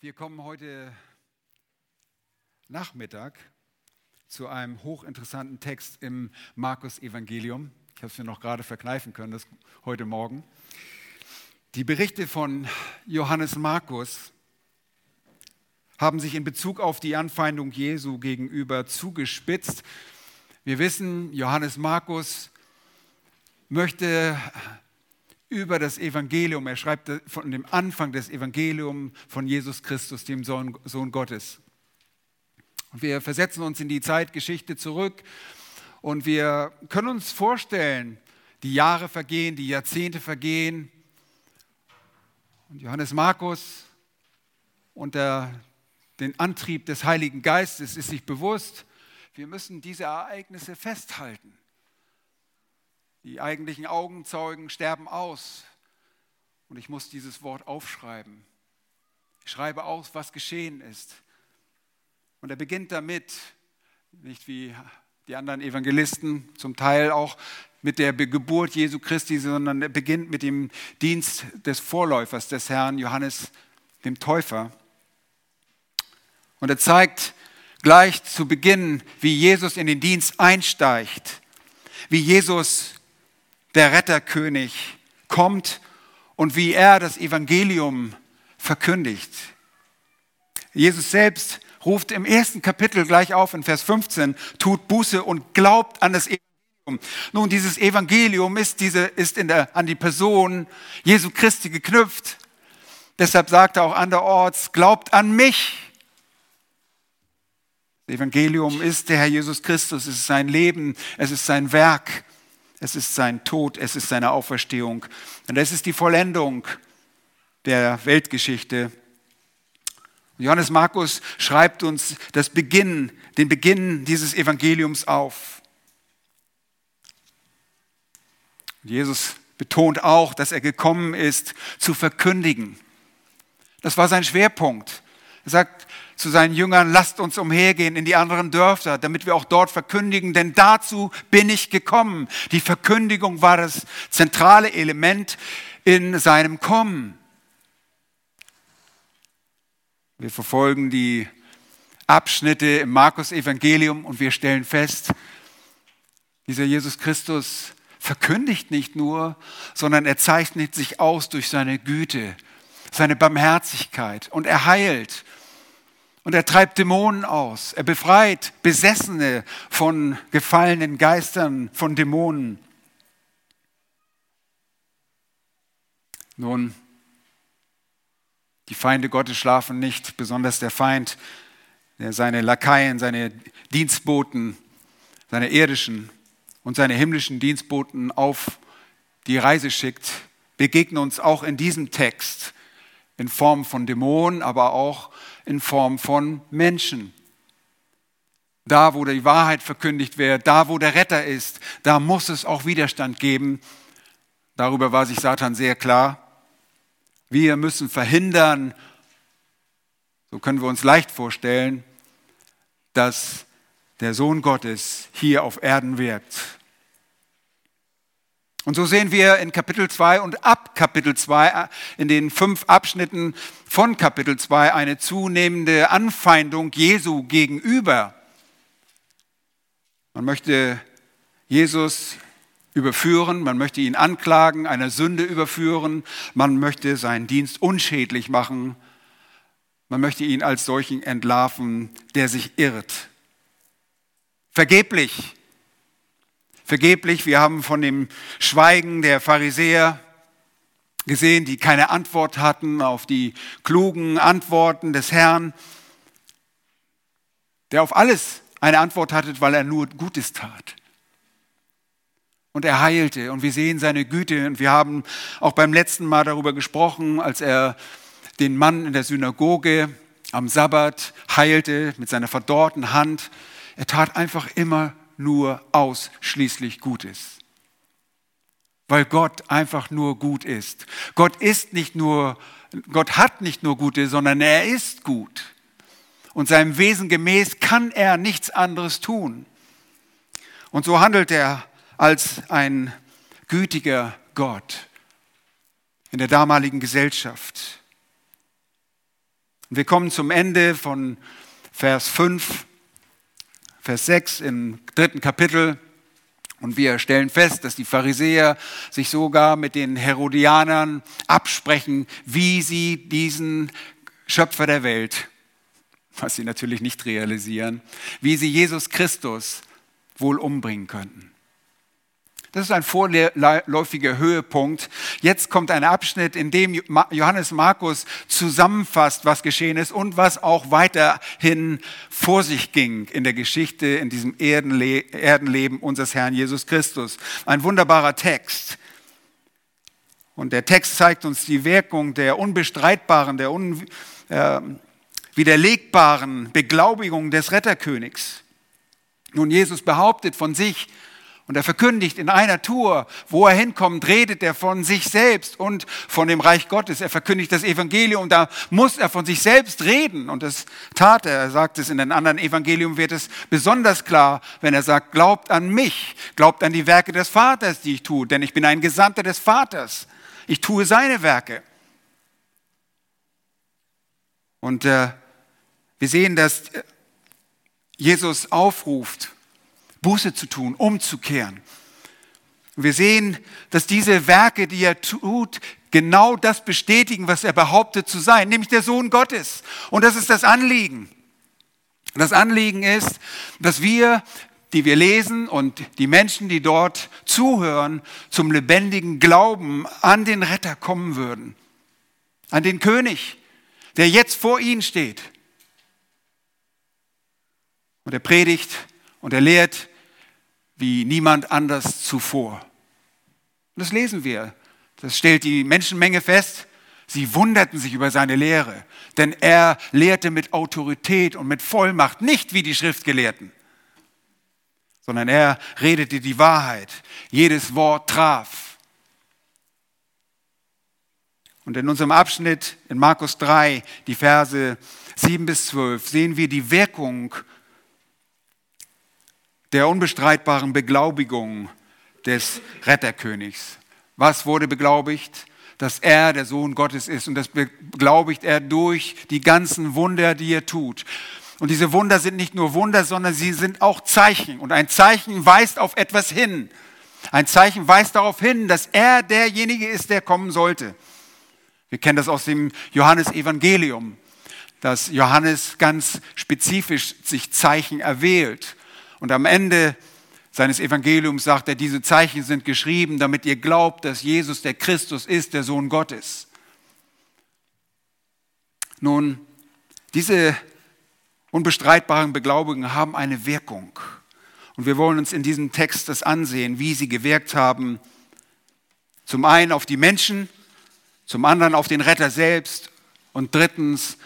Wir kommen heute Nachmittag zu einem hochinteressanten Text im Markus-Evangelium. Ich habe es mir noch gerade verkneifen können, das heute Morgen. Die Berichte von Johannes Markus haben sich in Bezug auf die Anfeindung Jesu gegenüber zugespitzt. Wir wissen, Johannes Markus möchte über das Evangelium, er schreibt von dem Anfang des Evangeliums von Jesus Christus, dem Sohn, Sohn Gottes. Wir versetzen uns in die Zeitgeschichte zurück und wir können uns vorstellen, die Jahre vergehen, die Jahrzehnte vergehen. Und Johannes Markus unter den Antrieb des Heiligen Geistes ist sich bewusst, wir müssen diese Ereignisse festhalten. Die eigentlichen Augenzeugen sterben aus und ich muss dieses Wort aufschreiben. Ich schreibe aus, was geschehen ist. Und er beginnt damit, nicht wie die anderen Evangelisten, zum Teil auch mit der Geburt Jesu Christi, sondern er beginnt mit dem Dienst des Vorläufers des Herrn, Johannes dem Täufer. Und er zeigt gleich zu Beginn, wie Jesus in den Dienst einsteigt, wie Jesus der Retterkönig, kommt und wie er das Evangelium verkündigt. Jesus selbst ruft im ersten Kapitel gleich auf in Vers 15, tut Buße und glaubt an das Evangelium. Nun, dieses Evangelium ist, diese, ist in der, an die Person Jesu Christi geknüpft. Deshalb sagt er auch anderorts, glaubt an mich. Das Evangelium ist der Herr Jesus Christus, es ist sein Leben, es ist sein Werk es ist sein Tod, es ist seine Auferstehung. Und es ist die Vollendung der Weltgeschichte. Johannes Markus schreibt uns das Beginn, den Beginn dieses Evangeliums auf. Jesus betont auch, dass er gekommen ist, zu verkündigen. Das war sein Schwerpunkt. Er sagt, zu seinen Jüngern, lasst uns umhergehen in die anderen Dörfer, damit wir auch dort verkündigen, denn dazu bin ich gekommen. Die Verkündigung war das zentrale Element in seinem Kommen. Wir verfolgen die Abschnitte im Markus-Evangelium und wir stellen fest, dieser Jesus Christus verkündigt nicht nur, sondern er zeichnet sich aus durch seine Güte, seine Barmherzigkeit und er heilt und er treibt Dämonen aus. Er befreit Besessene von gefallenen Geistern, von Dämonen. Nun, die Feinde Gottes schlafen nicht, besonders der Feind, der seine Lakaien, seine Dienstboten, seine irdischen und seine himmlischen Dienstboten auf die Reise schickt, begegnen uns auch in diesem Text in Form von Dämonen, aber auch in Form von Menschen. Da, wo die Wahrheit verkündigt wird, da, wo der Retter ist, da muss es auch Widerstand geben. Darüber war sich Satan sehr klar. Wir müssen verhindern, so können wir uns leicht vorstellen, dass der Sohn Gottes hier auf Erden wirkt. Und so sehen wir in Kapitel 2 und ab Kapitel 2, äh, in den fünf Abschnitten von Kapitel 2, eine zunehmende Anfeindung Jesu gegenüber. Man möchte Jesus überführen, man möchte ihn anklagen, einer Sünde überführen, man möchte seinen Dienst unschädlich machen, man möchte ihn als solchen entlarven, der sich irrt. Vergeblich vergeblich. Wir haben von dem Schweigen der Pharisäer gesehen, die keine Antwort hatten auf die klugen Antworten des Herrn, der auf alles eine Antwort hatte, weil er nur Gutes tat. Und er heilte und wir sehen seine Güte und wir haben auch beim letzten Mal darüber gesprochen, als er den Mann in der Synagoge am Sabbat heilte mit seiner verdorrten Hand. Er tat einfach immer nur ausschließlich Gutes. Weil Gott einfach nur gut ist. Gott ist nicht nur, Gott hat nicht nur Gute, sondern er ist gut. Und seinem Wesen gemäß kann er nichts anderes tun. Und so handelt er als ein gütiger Gott in der damaligen Gesellschaft. wir kommen zum Ende von Vers 5, Vers 6 im dritten Kapitel. Und wir stellen fest, dass die Pharisäer sich sogar mit den Herodianern absprechen, wie sie diesen Schöpfer der Welt, was sie natürlich nicht realisieren, wie sie Jesus Christus wohl umbringen könnten. Das ist ein vorläufiger Höhepunkt. Jetzt kommt ein Abschnitt, in dem Johannes Markus zusammenfasst, was geschehen ist und was auch weiterhin vor sich ging in der Geschichte, in diesem Erdenle Erdenleben unseres Herrn Jesus Christus. Ein wunderbarer Text. Und der Text zeigt uns die Wirkung der unbestreitbaren, der unwiderlegbaren äh, Beglaubigung des Retterkönigs. Nun, Jesus behauptet von sich, und er verkündigt in einer Tour, wo er hinkommt, redet er von sich selbst und von dem Reich Gottes. Er verkündigt das Evangelium, da muss er von sich selbst reden. Und das tat er. Er sagt es in den anderen Evangelium, wird es besonders klar, wenn er sagt, glaubt an mich, glaubt an die Werke des Vaters, die ich tue, denn ich bin ein Gesandter des Vaters. Ich tue seine Werke. Und äh, wir sehen, dass Jesus aufruft, Buße zu tun, umzukehren. Wir sehen, dass diese Werke, die er tut, genau das bestätigen, was er behauptet zu sein, nämlich der Sohn Gottes. Und das ist das Anliegen. Das Anliegen ist, dass wir, die wir lesen und die Menschen, die dort zuhören, zum lebendigen Glauben an den Retter kommen würden. An den König, der jetzt vor ihnen steht. Und er predigt und er lehrt wie niemand anders zuvor. Und das lesen wir. Das stellt die Menschenmenge fest. Sie wunderten sich über seine Lehre, denn er lehrte mit Autorität und mit Vollmacht, nicht wie die Schriftgelehrten, sondern er redete die Wahrheit. Jedes Wort traf. Und in unserem Abschnitt in Markus 3, die Verse 7 bis 12, sehen wir die Wirkung der unbestreitbaren Beglaubigung des Retterkönigs. Was wurde beglaubigt? Dass er der Sohn Gottes ist und das beglaubigt er durch die ganzen Wunder, die er tut. Und diese Wunder sind nicht nur Wunder, sondern sie sind auch Zeichen. Und ein Zeichen weist auf etwas hin. Ein Zeichen weist darauf hin, dass er derjenige ist, der kommen sollte. Wir kennen das aus dem Johannesevangelium, dass Johannes ganz spezifisch sich Zeichen erwählt. Und am Ende seines Evangeliums sagt er, diese Zeichen sind geschrieben, damit ihr glaubt, dass Jesus der Christus ist, der Sohn Gottes. Nun, diese unbestreitbaren Beglaubigungen haben eine Wirkung. Und wir wollen uns in diesem Text das ansehen, wie sie gewirkt haben. Zum einen auf die Menschen, zum anderen auf den Retter selbst und drittens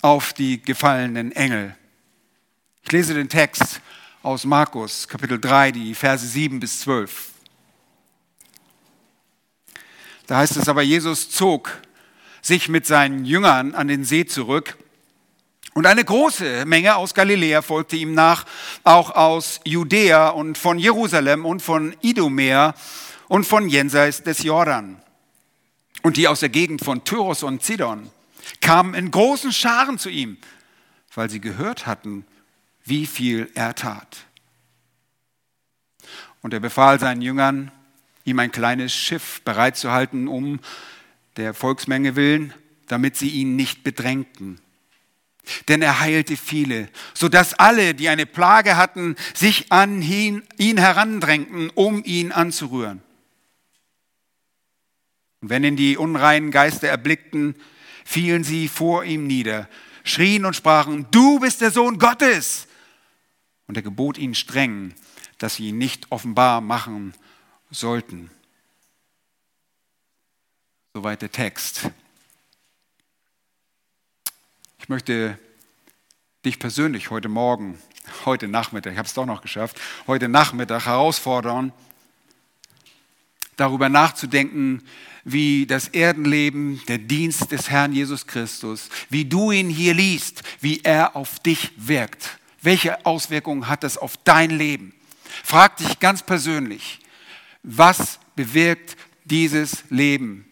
auf die gefallenen Engel. Ich lese den Text aus Markus Kapitel 3, die Verse 7 bis 12. Da heißt es aber, Jesus zog sich mit seinen Jüngern an den See zurück und eine große Menge aus Galiläa folgte ihm nach, auch aus Judäa und von Jerusalem und von Idumea und von jenseits des Jordan. Und die aus der Gegend von Tyrus und Zidon kamen in großen Scharen zu ihm, weil sie gehört hatten, wie viel er tat. Und er befahl seinen Jüngern, ihm ein kleines Schiff bereitzuhalten, um der Volksmenge willen, damit sie ihn nicht bedrängten. Denn er heilte viele, sodass alle, die eine Plage hatten, sich an ihn, ihn herandrängten, um ihn anzurühren. Und wenn ihn die unreinen Geister erblickten, fielen sie vor ihm nieder, schrien und sprachen, du bist der Sohn Gottes. Und er gebot ihnen streng, dass sie ihn nicht offenbar machen sollten. Soweit der Text. Ich möchte dich persönlich heute Morgen, heute Nachmittag, ich habe es doch noch geschafft, heute Nachmittag herausfordern, darüber nachzudenken, wie das Erdenleben, der Dienst des Herrn Jesus Christus, wie du ihn hier liest, wie er auf dich wirkt. Welche Auswirkungen hat das auf dein Leben? Frag dich ganz persönlich, was bewirkt dieses Leben?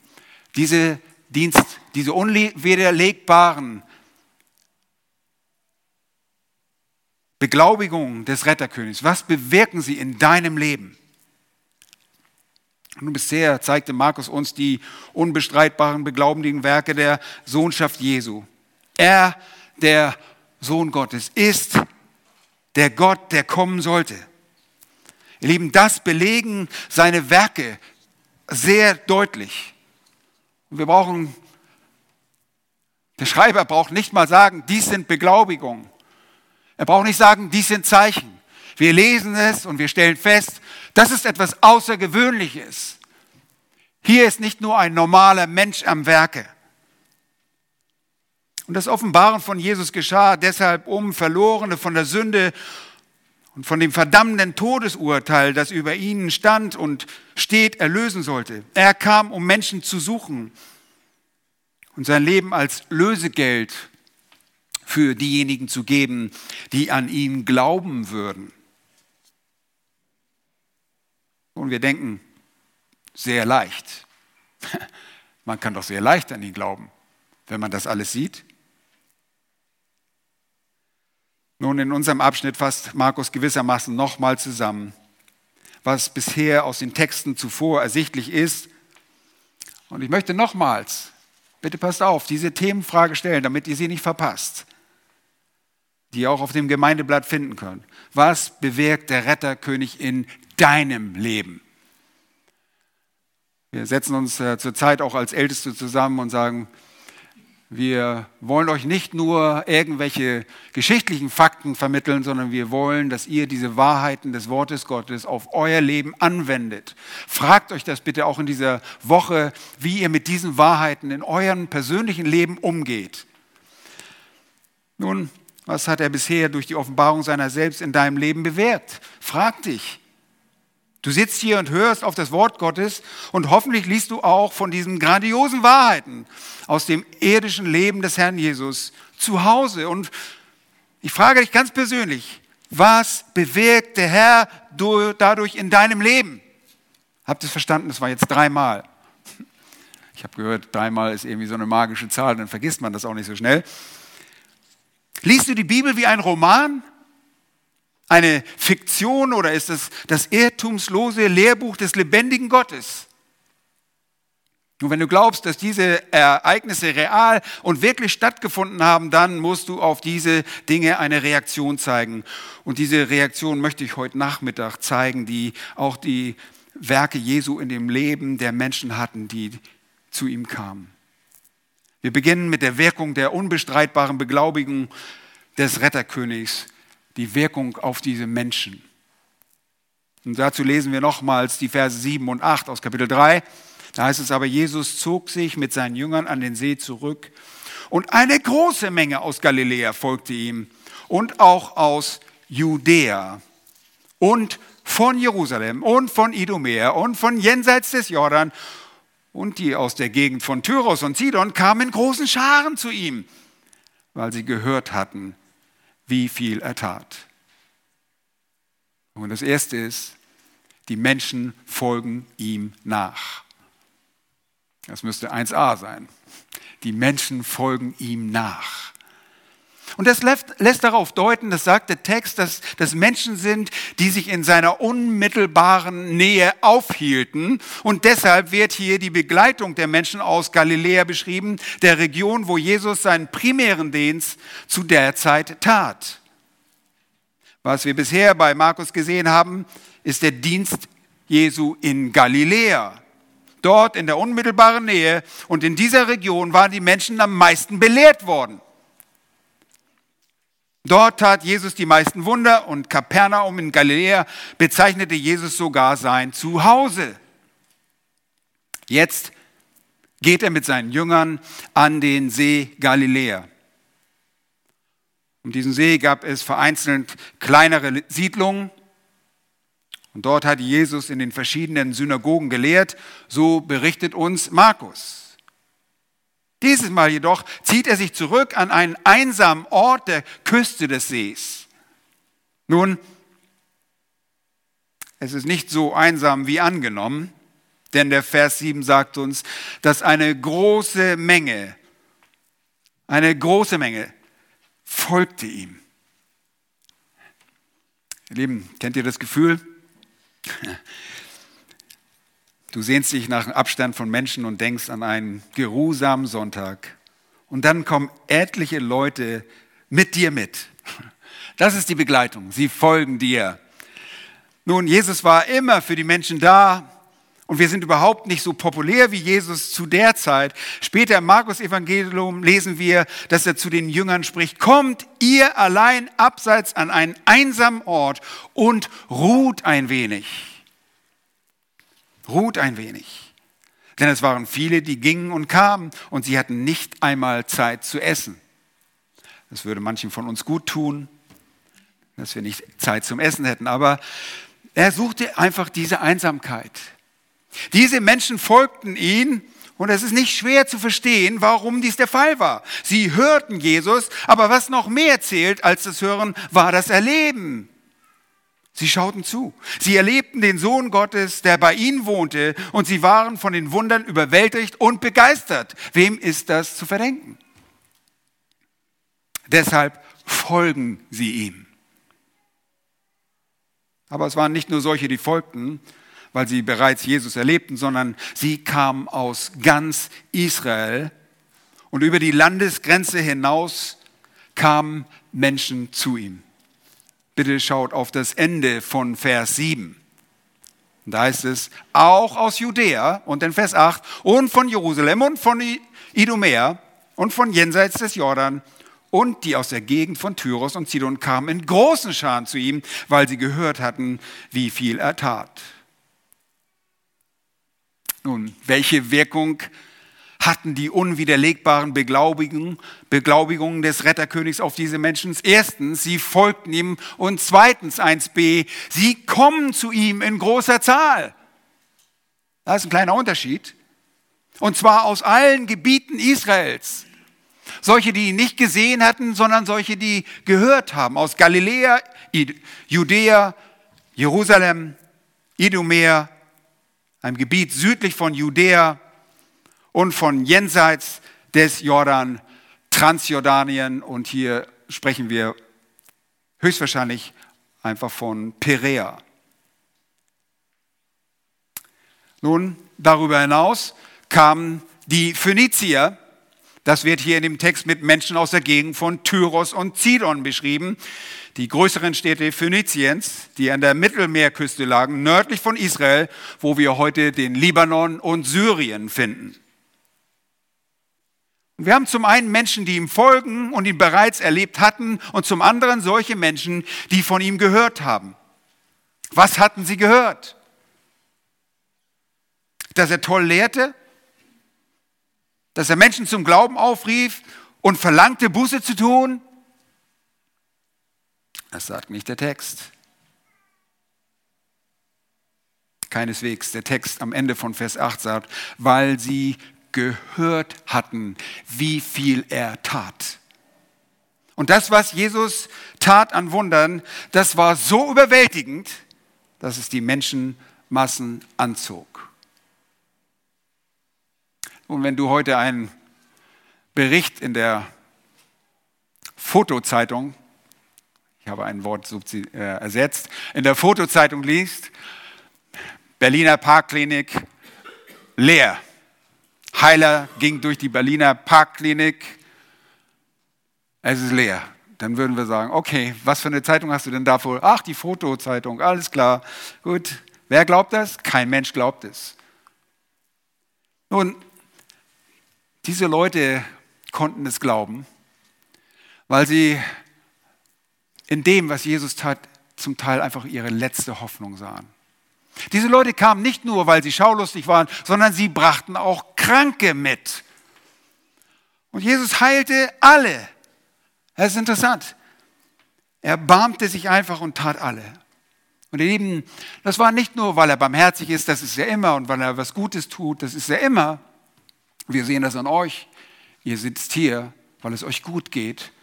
Diese Dienst, diese unwiderlegbaren Beglaubigung des Retterkönigs, was bewirken sie in deinem Leben? Nun bisher zeigte Markus uns die unbestreitbaren, beglaubenden Werke der Sohnschaft Jesu. Er, der Sohn Gottes, ist der Gott, der kommen sollte. Ihr Lieben, das belegen seine Werke sehr deutlich. Wir brauchen, der Schreiber braucht nicht mal sagen, dies sind Beglaubigungen. Er braucht nicht sagen, dies sind Zeichen. Wir lesen es und wir stellen fest, das ist etwas Außergewöhnliches. Hier ist nicht nur ein normaler Mensch am Werke. Und das Offenbaren von Jesus geschah deshalb, um Verlorene von der Sünde und von dem verdammenden Todesurteil, das über ihnen stand und steht, erlösen sollte. Er kam, um Menschen zu suchen und sein Leben als Lösegeld für diejenigen zu geben, die an ihn glauben würden. Und wir denken, sehr leicht. Man kann doch sehr leicht an ihn glauben, wenn man das alles sieht. Nun, in unserem Abschnitt fasst Markus gewissermaßen nochmal zusammen, was bisher aus den Texten zuvor ersichtlich ist. Und ich möchte nochmals, bitte passt auf, diese Themenfrage stellen, damit ihr sie nicht verpasst, die ihr auch auf dem Gemeindeblatt finden könnt. Was bewirkt der Retterkönig in deinem Leben? Wir setzen uns äh, zurzeit auch als Älteste zusammen und sagen, wir wollen euch nicht nur irgendwelche geschichtlichen Fakten vermitteln, sondern wir wollen, dass ihr diese Wahrheiten des Wortes Gottes auf euer Leben anwendet. Fragt euch das bitte auch in dieser Woche, wie ihr mit diesen Wahrheiten in eurem persönlichen Leben umgeht. Nun, was hat er bisher durch die Offenbarung seiner selbst in deinem Leben bewährt? Frag dich. Du sitzt hier und hörst auf das Wort Gottes und hoffentlich liest du auch von diesen grandiosen Wahrheiten aus dem irdischen Leben des Herrn Jesus zu Hause. Und ich frage dich ganz persönlich, was bewirkt der Herr dadurch in deinem Leben? Habt ihr es verstanden? Das war jetzt dreimal. Ich habe gehört, dreimal ist irgendwie so eine magische Zahl, dann vergisst man das auch nicht so schnell. Liest du die Bibel wie ein Roman? Eine Fiktion oder ist es das irrtumslose Lehrbuch des lebendigen Gottes? Und wenn du glaubst, dass diese Ereignisse real und wirklich stattgefunden haben, dann musst du auf diese Dinge eine Reaktion zeigen. Und diese Reaktion möchte ich heute Nachmittag zeigen, die auch die Werke Jesu in dem Leben der Menschen hatten, die zu ihm kamen. Wir beginnen mit der Wirkung der unbestreitbaren Beglaubigung des Retterkönigs die Wirkung auf diese Menschen. Und dazu lesen wir nochmals die Verse 7 und 8 aus Kapitel 3. Da heißt es aber, Jesus zog sich mit seinen Jüngern an den See zurück und eine große Menge aus Galiläa folgte ihm und auch aus Judäa und von Jerusalem und von Idumea und von jenseits des Jordan und die aus der Gegend von Tyros und Sidon kamen in großen Scharen zu ihm, weil sie gehört hatten, wie viel er tat. Und das Erste ist, die Menschen folgen ihm nach. Das müsste 1a sein. Die Menschen folgen ihm nach. Und das lässt, darauf deuten, das sagt der Text, dass das Menschen sind, die sich in seiner unmittelbaren Nähe aufhielten. Und deshalb wird hier die Begleitung der Menschen aus Galiläa beschrieben, der Region, wo Jesus seinen primären Dienst zu der Zeit tat. Was wir bisher bei Markus gesehen haben, ist der Dienst Jesu in Galiläa. Dort in der unmittelbaren Nähe und in dieser Region waren die Menschen am meisten belehrt worden. Dort tat Jesus die meisten Wunder und Kapernaum in Galiläa bezeichnete Jesus sogar sein Zuhause. Jetzt geht er mit seinen Jüngern an den See Galiläa. Um diesen See gab es vereinzelt kleinere Siedlungen. Und dort hat Jesus in den verschiedenen Synagogen gelehrt. So berichtet uns Markus. Dieses Mal jedoch zieht er sich zurück an einen einsamen Ort der Küste des Sees. Nun, es ist nicht so einsam wie angenommen, denn der Vers 7 sagt uns, dass eine große Menge, eine große Menge folgte ihm. Ihr Lieben, kennt ihr das Gefühl? Du sehnst dich nach einem Abstand von Menschen und denkst an einen geruhsamen Sonntag. Und dann kommen etliche Leute mit dir mit. Das ist die Begleitung. Sie folgen dir. Nun, Jesus war immer für die Menschen da. Und wir sind überhaupt nicht so populär wie Jesus zu der Zeit. Später im Markus Evangelium lesen wir, dass er zu den Jüngern spricht, kommt ihr allein abseits an einen einsamen Ort und ruht ein wenig. Ruht ein wenig. Denn es waren viele, die gingen und kamen und sie hatten nicht einmal Zeit zu essen. Das würde manchen von uns gut tun, dass wir nicht Zeit zum Essen hätten. Aber er suchte einfach diese Einsamkeit. Diese Menschen folgten ihm und es ist nicht schwer zu verstehen, warum dies der Fall war. Sie hörten Jesus, aber was noch mehr zählt als das Hören, war das Erleben. Sie schauten zu. Sie erlebten den Sohn Gottes, der bei ihnen wohnte, und sie waren von den Wundern überwältigt und begeistert. Wem ist das zu verdenken? Deshalb folgen sie ihm. Aber es waren nicht nur solche, die folgten, weil sie bereits Jesus erlebten, sondern sie kamen aus ganz Israel und über die Landesgrenze hinaus kamen Menschen zu ihm. Bitte schaut auf das Ende von Vers 7. Da heißt es, auch aus Judäa und in Vers 8 und von Jerusalem und von Idumea und von jenseits des Jordan und die aus der Gegend von Tyros und Sidon kamen in großen Scharen zu ihm, weil sie gehört hatten, wie viel er tat. Nun, welche Wirkung hatten die unwiderlegbaren Beglaubigungen, Beglaubigungen des Retterkönigs auf diese Menschen. Erstens, sie folgten ihm und zweitens 1b, sie kommen zu ihm in großer Zahl. Das ist ein kleiner Unterschied. Und zwar aus allen Gebieten Israels. Solche, die ihn nicht gesehen hatten, sondern solche, die gehört haben. Aus Galiläa, Judäa, Jerusalem, Idumea, einem Gebiet südlich von Judäa, und von jenseits des Jordan, Transjordanien. Und hier sprechen wir höchstwahrscheinlich einfach von Perea. Nun, darüber hinaus kamen die Phönizier, das wird hier in dem Text mit Menschen aus der Gegend von Tyros und Zidon beschrieben, die größeren Städte Phöniziens, die an der Mittelmeerküste lagen, nördlich von Israel, wo wir heute den Libanon und Syrien finden. Wir haben zum einen Menschen, die ihm folgen und ihn bereits erlebt hatten, und zum anderen solche Menschen, die von ihm gehört haben. Was hatten sie gehört? Dass er toll lehrte, dass er Menschen zum Glauben aufrief und verlangte, Buße zu tun? Das sagt nicht der Text. Keineswegs. Der Text am Ende von Vers 8 sagt, weil sie gehört hatten, wie viel er tat. Und das, was Jesus tat an Wundern, das war so überwältigend, dass es die Menschenmassen anzog. Und wenn du heute einen Bericht in der Fotozeitung, ich habe ein Wort äh, ersetzt, in der Fotozeitung liest, Berliner Parkklinik leer. Heiler ging durch die Berliner Parkklinik. Es ist leer. Dann würden wir sagen, okay, was für eine Zeitung hast du denn da vor? Ach, die Fotozeitung, alles klar. Gut. Wer glaubt das? Kein Mensch glaubt es. Nun, diese Leute konnten es glauben, weil sie in dem, was Jesus tat, zum Teil einfach ihre letzte Hoffnung sahen. Diese Leute kamen nicht nur, weil sie schaulustig waren, sondern sie brachten auch Kranke mit. Und Jesus heilte alle. Das ist interessant. Er barmte sich einfach und tat alle. Und ihr Lieben, das war nicht nur, weil er barmherzig ist, das ist er immer, und weil er was Gutes tut, das ist er immer. Wir sehen das an euch. Ihr sitzt hier, weil es euch gut geht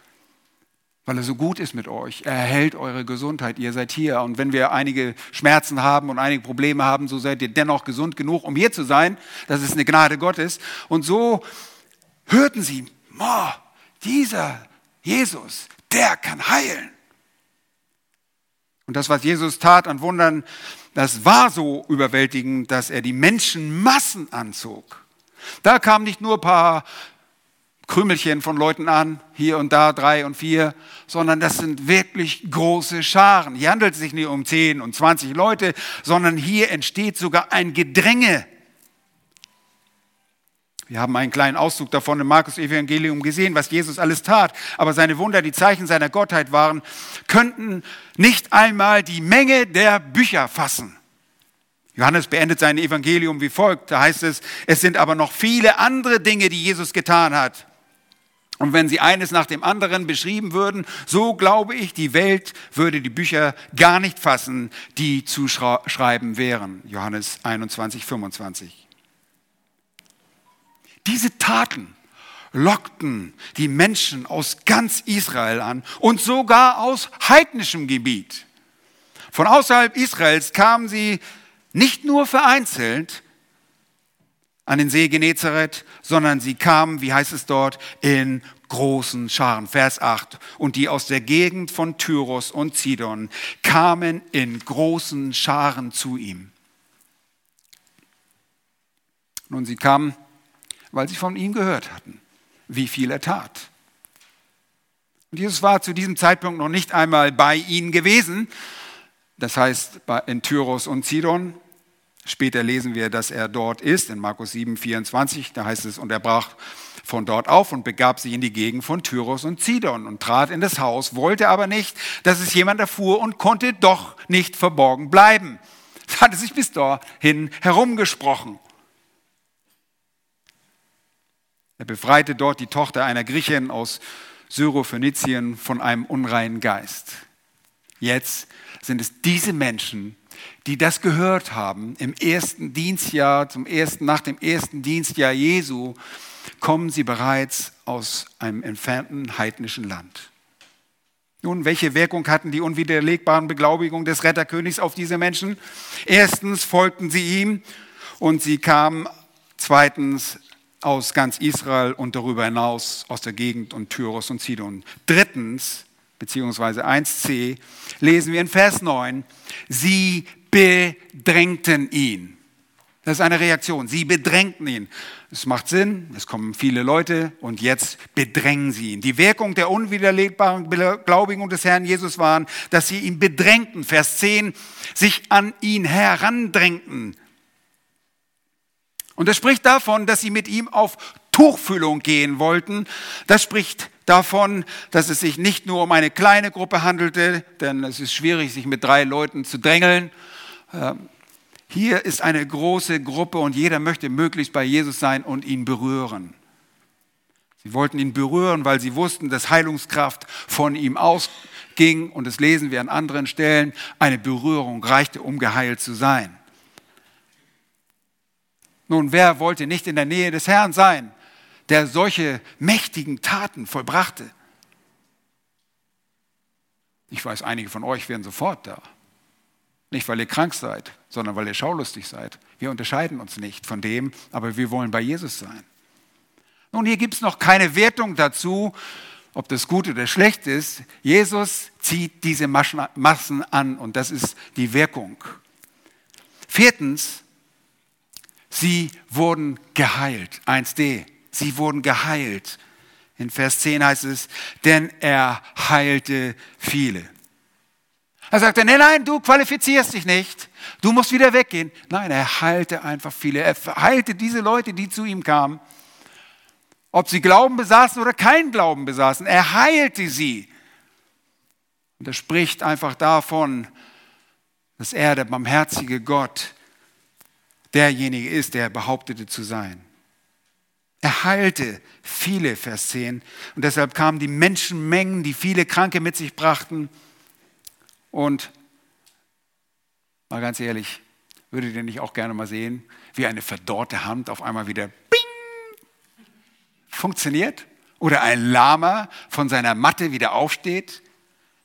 weil er so gut ist mit euch. Er erhält eure Gesundheit. Ihr seid hier. Und wenn wir einige Schmerzen haben und einige Probleme haben, so seid ihr dennoch gesund genug, um hier zu sein. Das ist eine Gnade Gottes. Und so hörten sie, oh, dieser Jesus, der kann heilen. Und das, was Jesus tat an Wundern, das war so überwältigend, dass er die Menschenmassen anzog. Da kamen nicht nur ein paar Krümelchen von Leuten an, hier und da drei und vier, sondern das sind wirklich große Scharen. Hier handelt es sich nicht um zehn und zwanzig Leute, sondern hier entsteht sogar ein Gedränge. Wir haben einen kleinen Auszug davon im Markus Evangelium gesehen, was Jesus alles tat. Aber seine Wunder, die Zeichen seiner Gottheit waren, könnten nicht einmal die Menge der Bücher fassen. Johannes beendet sein Evangelium wie folgt. Da heißt es, es sind aber noch viele andere Dinge, die Jesus getan hat. Und wenn sie eines nach dem anderen beschrieben würden, so glaube ich, die Welt würde die Bücher gar nicht fassen, die zu schreiben wären. Johannes 21, 25. Diese Taten lockten die Menschen aus ganz Israel an und sogar aus heidnischem Gebiet. Von außerhalb Israels kamen sie nicht nur vereinzelt an den See Genezareth, sondern sie kamen, wie heißt es dort, in großen Scharen. Vers 8. Und die aus der Gegend von Tyros und Zidon kamen in großen Scharen zu ihm. Nun, sie kamen weil sie von ihm gehört hatten, wie viel er tat. Und Jesus war zu diesem Zeitpunkt noch nicht einmal bei ihnen gewesen, das heißt in Tyros und Sidon. Später lesen wir, dass er dort ist, in Markus 7, 24, da heißt es, und er brach von dort auf und begab sich in die Gegend von Tyros und Sidon und trat in das Haus, wollte aber nicht, dass es jemand erfuhr und konnte doch nicht verborgen bleiben. Es hatte sich bis dahin herumgesprochen. Er befreite dort die Tochter einer Griechin aus Syrophönizien von einem unreinen Geist. Jetzt sind es diese Menschen, die das gehört haben im ersten Dienstjahr, zum ersten, nach dem ersten Dienstjahr Jesu, kommen sie bereits aus einem entfernten heidnischen Land. Nun, welche Wirkung hatten die unwiderlegbaren Beglaubigungen des Retterkönigs auf diese Menschen? Erstens folgten sie ihm und sie kamen zweitens aus ganz Israel und darüber hinaus aus der Gegend und Tyros und Sidon. Drittens, beziehungsweise 1c, lesen wir in Vers 9, sie bedrängten ihn. Das ist eine Reaktion. Sie bedrängten ihn. Es macht Sinn, es kommen viele Leute und jetzt bedrängen sie ihn. Die Wirkung der unwiderlegbaren Glaubigung des Herrn Jesus waren, dass sie ihn bedrängten. Vers 10, sich an ihn herandrängten. Und das spricht davon, dass sie mit ihm auf Tuchfühlung gehen wollten. Das spricht davon, dass es sich nicht nur um eine kleine Gruppe handelte, denn es ist schwierig, sich mit drei Leuten zu drängeln. Ähm, hier ist eine große Gruppe und jeder möchte möglichst bei Jesus sein und ihn berühren. Sie wollten ihn berühren, weil sie wussten, dass Heilungskraft von ihm ausging. Und das lesen wir an anderen Stellen. Eine Berührung reichte, um geheilt zu sein. Nun, wer wollte nicht in der Nähe des Herrn sein, der solche mächtigen Taten vollbrachte? Ich weiß, einige von euch wären sofort da. Nicht, weil ihr krank seid, sondern weil ihr schaulustig seid. Wir unterscheiden uns nicht von dem, aber wir wollen bei Jesus sein. Nun, hier gibt es noch keine Wertung dazu, ob das gut oder schlecht ist. Jesus zieht diese Massen an und das ist die Wirkung. Viertens, Sie wurden geheilt. 1d. Sie wurden geheilt. In Vers 10 heißt es, denn er heilte viele. Er sagte, nein, nein, du qualifizierst dich nicht. Du musst wieder weggehen. Nein, er heilte einfach viele. Er heilte diese Leute, die zu ihm kamen. Ob sie Glauben besaßen oder keinen Glauben besaßen. Er heilte sie. Und er spricht einfach davon, dass er, der barmherzige Gott, derjenige ist, der behauptete zu sein. Er heilte viele, Vers 10. Und deshalb kamen die Menschenmengen, die viele Kranke mit sich brachten. Und mal ganz ehrlich, würdet ihr nicht auch gerne mal sehen, wie eine verdorrte Hand auf einmal wieder bing, funktioniert? Oder ein Lama von seiner Matte wieder aufsteht,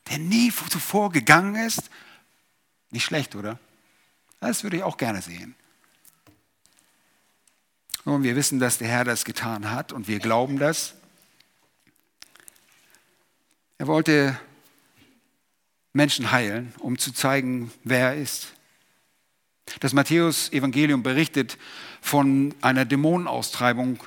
der nie zuvor gegangen ist? Nicht schlecht, oder? Das würde ich auch gerne sehen. Nun, wir wissen, dass der Herr das getan hat und wir glauben das. Er wollte Menschen heilen, um zu zeigen, wer er ist. Das Matthäus-Evangelium berichtet von einer Dämonenaustreibung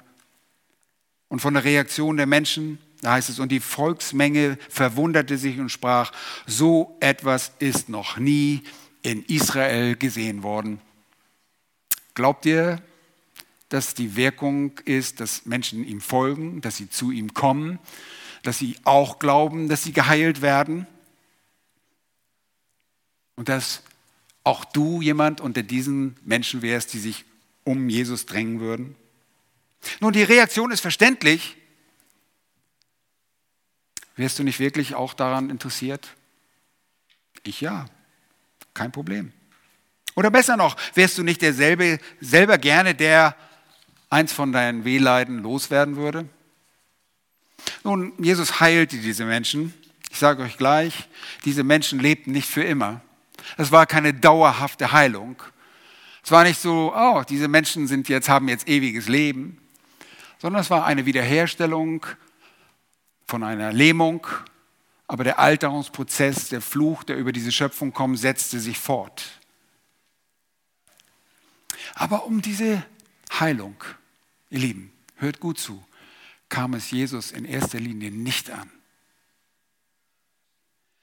und von der Reaktion der Menschen. Da heißt es, und die Volksmenge verwunderte sich und sprach, so etwas ist noch nie in Israel gesehen worden. Glaubt ihr, dass die Wirkung ist, dass Menschen ihm folgen, dass sie zu ihm kommen, dass sie auch glauben, dass sie geheilt werden? Und dass auch du jemand unter diesen Menschen wärst, die sich um Jesus drängen würden? Nun, die Reaktion ist verständlich. Wärst du nicht wirklich auch daran interessiert? Ich ja, kein Problem. Oder besser noch, wärst du nicht derselbe, selber gerne der eins von deinen Wehleiden loswerden würde? Nun, Jesus heilte diese Menschen. Ich sage euch gleich, diese Menschen lebten nicht für immer. Es war keine dauerhafte Heilung. Es war nicht so, oh, diese Menschen sind jetzt, haben jetzt ewiges Leben, sondern es war eine Wiederherstellung von einer Lähmung. Aber der Alterungsprozess, der Fluch, der über diese Schöpfung kommt, setzte sich fort. Aber um diese Heilung, ihr Lieben, hört gut zu, kam es Jesus in erster Linie nicht an.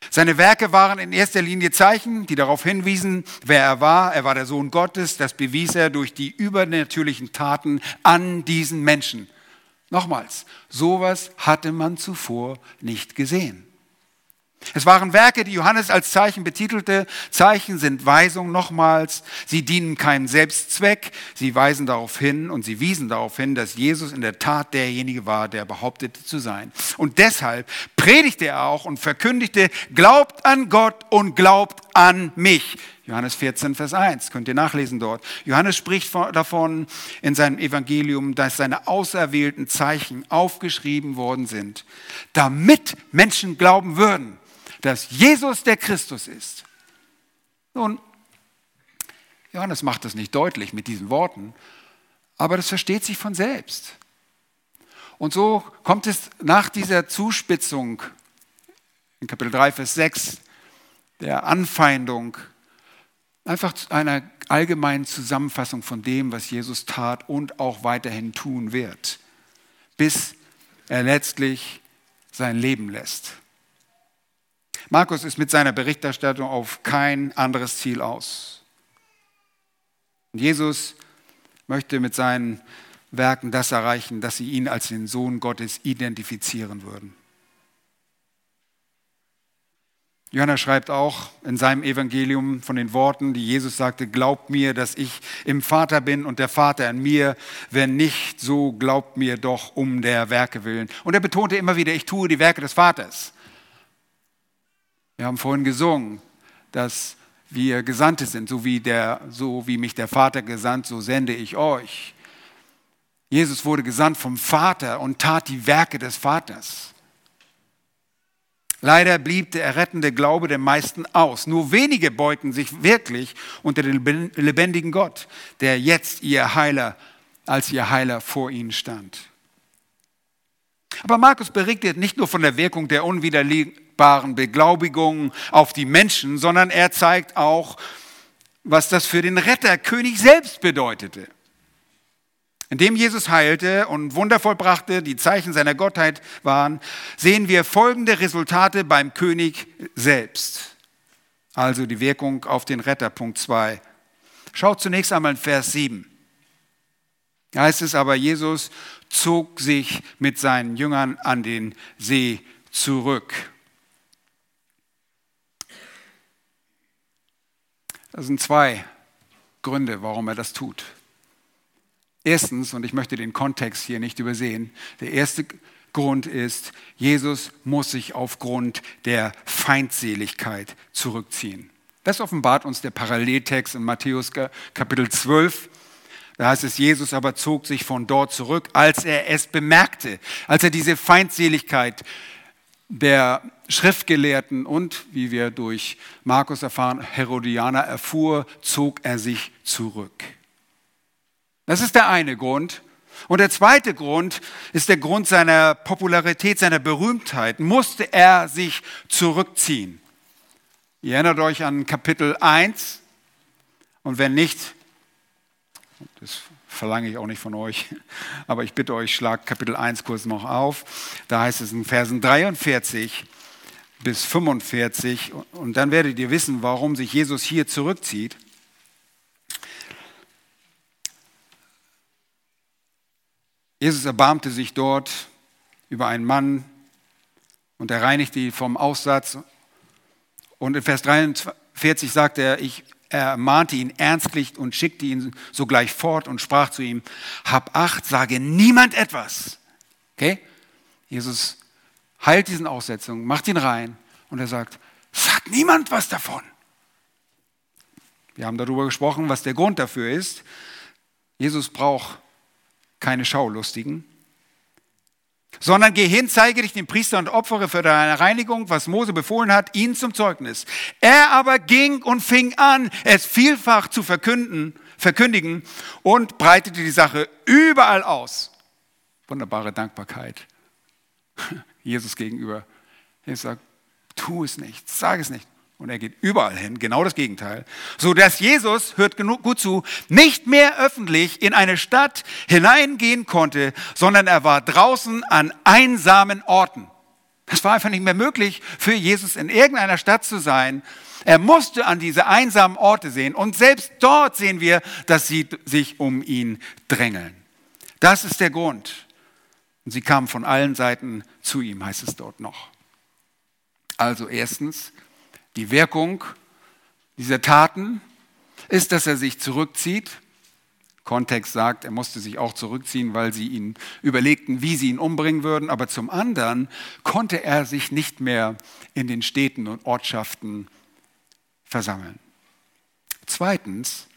Seine Werke waren in erster Linie Zeichen, die darauf hinwiesen, wer er war. Er war der Sohn Gottes. Das bewies er durch die übernatürlichen Taten an diesen Menschen. Nochmals, sowas hatte man zuvor nicht gesehen. Es waren Werke, die Johannes als Zeichen betitelte. Zeichen sind Weisung nochmals. Sie dienen keinem Selbstzweck. Sie weisen darauf hin und sie wiesen darauf hin, dass Jesus in der Tat derjenige war, der behauptete zu sein. Und deshalb predigte er auch und verkündigte, glaubt an Gott und glaubt an mich. Johannes 14, Vers 1, könnt ihr nachlesen dort. Johannes spricht davon in seinem Evangelium, dass seine auserwählten Zeichen aufgeschrieben worden sind, damit Menschen glauben würden dass Jesus der Christus ist. Nun, Johannes macht das nicht deutlich mit diesen Worten, aber das versteht sich von selbst. Und so kommt es nach dieser Zuspitzung in Kapitel 3, Vers 6, der Anfeindung, einfach zu einer allgemeinen Zusammenfassung von dem, was Jesus tat und auch weiterhin tun wird, bis er letztlich sein Leben lässt. Markus ist mit seiner Berichterstattung auf kein anderes Ziel aus. Und Jesus möchte mit seinen Werken das erreichen, dass sie ihn als den Sohn Gottes identifizieren würden. Johannes schreibt auch in seinem Evangelium von den Worten, die Jesus sagte, glaubt mir, dass ich im Vater bin und der Vater in mir. Wenn nicht, so glaubt mir doch um der Werke willen. Und er betonte immer wieder, ich tue die Werke des Vaters. Wir haben vorhin gesungen, dass wir Gesandte sind, so wie, der, so wie mich der Vater gesandt, so sende ich euch. Jesus wurde gesandt vom Vater und tat die Werke des Vaters. Leider blieb der errettende Glaube der meisten aus. Nur wenige beugten sich wirklich unter den lebendigen Gott, der jetzt ihr Heiler, als ihr Heiler vor ihnen stand. Aber Markus berichtet nicht nur von der Wirkung der unwiderlegbaren Beglaubigung auf die Menschen, sondern er zeigt auch, was das für den Retter König selbst bedeutete. Indem Jesus heilte und Wunder vollbrachte, die Zeichen seiner Gottheit waren, sehen wir folgende Resultate beim König selbst. Also die Wirkung auf den Retter, Punkt 2. Schaut zunächst einmal in Vers 7. Da heißt es aber, Jesus zog sich mit seinen Jüngern an den See zurück. Das sind zwei Gründe, warum er das tut. Erstens, und ich möchte den Kontext hier nicht übersehen, der erste Grund ist, Jesus muss sich aufgrund der Feindseligkeit zurückziehen. Das offenbart uns der Paralleltext in Matthäus Kapitel 12, da heißt es, Jesus aber zog sich von dort zurück, als er es bemerkte, als er diese Feindseligkeit der Schriftgelehrten und, wie wir durch Markus erfahren, Herodianer erfuhr, zog er sich zurück. Das ist der eine Grund. Und der zweite Grund ist der Grund seiner Popularität, seiner Berühmtheit. Musste er sich zurückziehen. Ihr erinnert euch an Kapitel 1 und wenn nicht, das verlange ich auch nicht von euch, aber ich bitte euch, schlagt Kapitel 1 kurz noch auf. Da heißt es in Versen 43 bis 45 und dann werdet ihr wissen, warum sich Jesus hier zurückzieht. Jesus erbarmte sich dort über einen Mann und er reinigte ihn vom Aussatz. Und in Vers 43 sagt er, ich er mahnte ihn ernstlich und schickte ihn sogleich fort und sprach zu ihm, hab acht, sage niemand etwas. Okay? Jesus heilt diesen Aussetzungen, macht ihn rein und er sagt, sag niemand was davon. Wir haben darüber gesprochen, was der Grund dafür ist. Jesus braucht keine Schaulustigen, sondern geh hin, zeige dich dem Priester und opfere für deine Reinigung, was Mose befohlen hat, ihn zum Zeugnis. Er aber ging und fing an, es vielfach zu verkünden, verkündigen und breitete die Sache überall aus. Wunderbare Dankbarkeit Jesus gegenüber. Er sagt, tu es nicht, sag es nicht. Und er geht überall hin, genau das Gegenteil. So dass Jesus, hört genug, gut zu, nicht mehr öffentlich in eine Stadt hineingehen konnte, sondern er war draußen an einsamen Orten. Es war einfach nicht mehr möglich für Jesus in irgendeiner Stadt zu sein. Er musste an diese einsamen Orte sehen. Und selbst dort sehen wir, dass sie sich um ihn drängeln. Das ist der Grund. Und sie kamen von allen Seiten zu ihm, heißt es dort noch. Also erstens, die Wirkung dieser Taten ist, dass er sich zurückzieht. Kontext sagt, er musste sich auch zurückziehen, weil sie ihn überlegten, wie sie ihn umbringen würden. Aber zum anderen konnte er sich nicht mehr in den Städten und Ortschaften versammeln. Zweitens,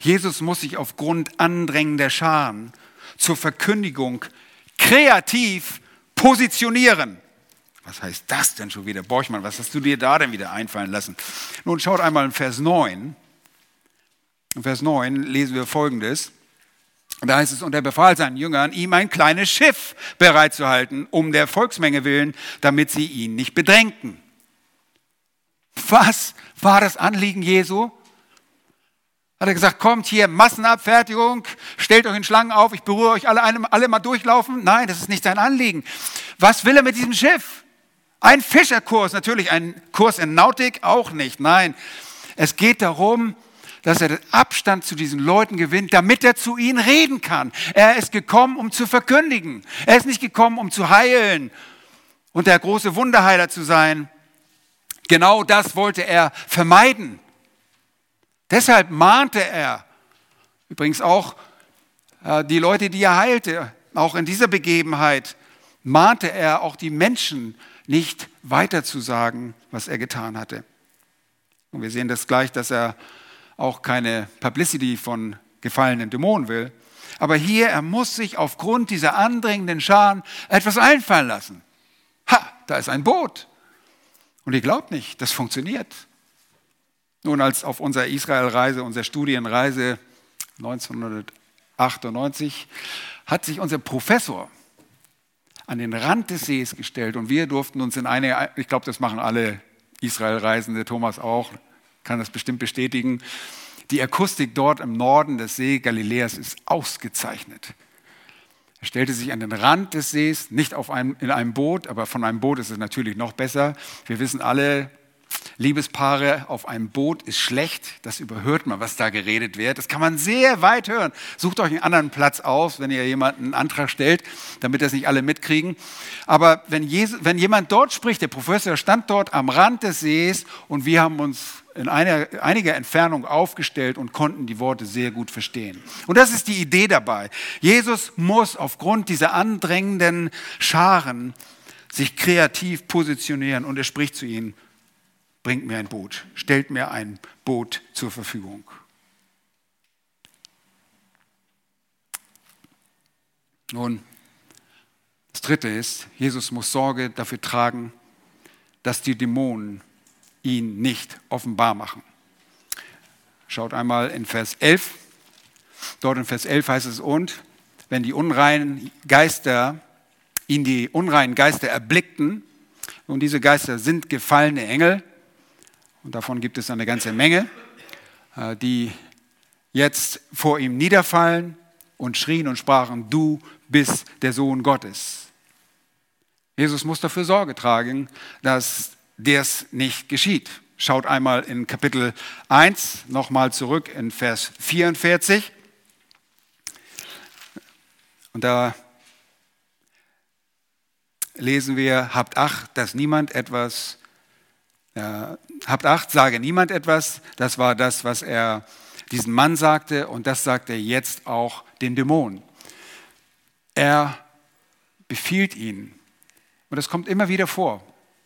Jesus muss sich aufgrund andrängender Scharen zur Verkündigung kreativ positionieren. Was heißt das denn schon wieder? Borchmann, was hast du dir da denn wieder einfallen lassen? Nun schaut einmal in Vers 9. In Vers 9 lesen wir folgendes. Da heißt es, und er befahl seinen Jüngern, ihm ein kleines Schiff bereitzuhalten, um der Volksmenge willen, damit sie ihn nicht bedrängten. Was war das Anliegen Jesu? Hat er gesagt, kommt hier, Massenabfertigung, stellt euch in Schlangen auf, ich berühre euch alle, alle mal durchlaufen? Nein, das ist nicht sein Anliegen. Was will er mit diesem Schiff? Ein Fischerkurs, natürlich ein Kurs in Nautik auch nicht. Nein, es geht darum, dass er den Abstand zu diesen Leuten gewinnt, damit er zu ihnen reden kann. Er ist gekommen, um zu verkündigen. Er ist nicht gekommen, um zu heilen und der große Wunderheiler zu sein. Genau das wollte er vermeiden. Deshalb mahnte er, übrigens auch äh, die Leute, die er heilte, auch in dieser Begebenheit, mahnte er auch die Menschen, nicht weiterzusagen, was er getan hatte. Und wir sehen das gleich, dass er auch keine Publicity von gefallenen Dämonen will. Aber hier, er muss sich aufgrund dieser andringenden Scharen etwas einfallen lassen. Ha, da ist ein Boot. Und ihr glaubt nicht, das funktioniert. Nun, als auf unserer Israelreise, unserer Studienreise 1998, hat sich unser Professor an den Rand des Sees gestellt und wir durften uns in eine, ich glaube, das machen alle Israelreisende, Thomas auch, kann das bestimmt bestätigen. Die Akustik dort im Norden des See Galiläas ist ausgezeichnet. Er stellte sich an den Rand des Sees, nicht auf einem, in einem Boot, aber von einem Boot ist es natürlich noch besser. Wir wissen alle, Liebespaare auf einem Boot ist schlecht. Das überhört man, was da geredet wird. Das kann man sehr weit hören. Sucht euch einen anderen Platz aus, wenn ihr jemanden einen Antrag stellt, damit das nicht alle mitkriegen. Aber wenn, Jesus, wenn jemand dort spricht, der Professor stand dort am Rand des Sees und wir haben uns in einer, einiger Entfernung aufgestellt und konnten die Worte sehr gut verstehen. Und das ist die Idee dabei. Jesus muss aufgrund dieser andrängenden Scharen sich kreativ positionieren und er spricht zu ihnen bringt mir ein Boot, stellt mir ein Boot zur Verfügung. Nun, das Dritte ist, Jesus muss Sorge dafür tragen, dass die Dämonen ihn nicht offenbar machen. Schaut einmal in Vers 11. Dort in Vers 11 heißt es, und wenn die unreinen Geister ihn die unreinen Geister erblickten, und diese Geister sind gefallene Engel, Und davon gibt es eine ganze Menge, äh, die jetzt vor ihm niederfallen und schrien und sprachen, du bist der Sohn Gottes. Jesus muss dafür Sorge tragen, dass das nicht geschieht. Schaut einmal in Kapitel 1 nochmal zurück in Vers 44. Und da lesen wir, habt Acht, dass niemand etwas, äh, habt Acht, sage niemand etwas. Das war das, was er diesen Mann sagte und das sagt er jetzt auch den Dämonen. Er befiehlt ihnen. Und das kommt immer wieder vor.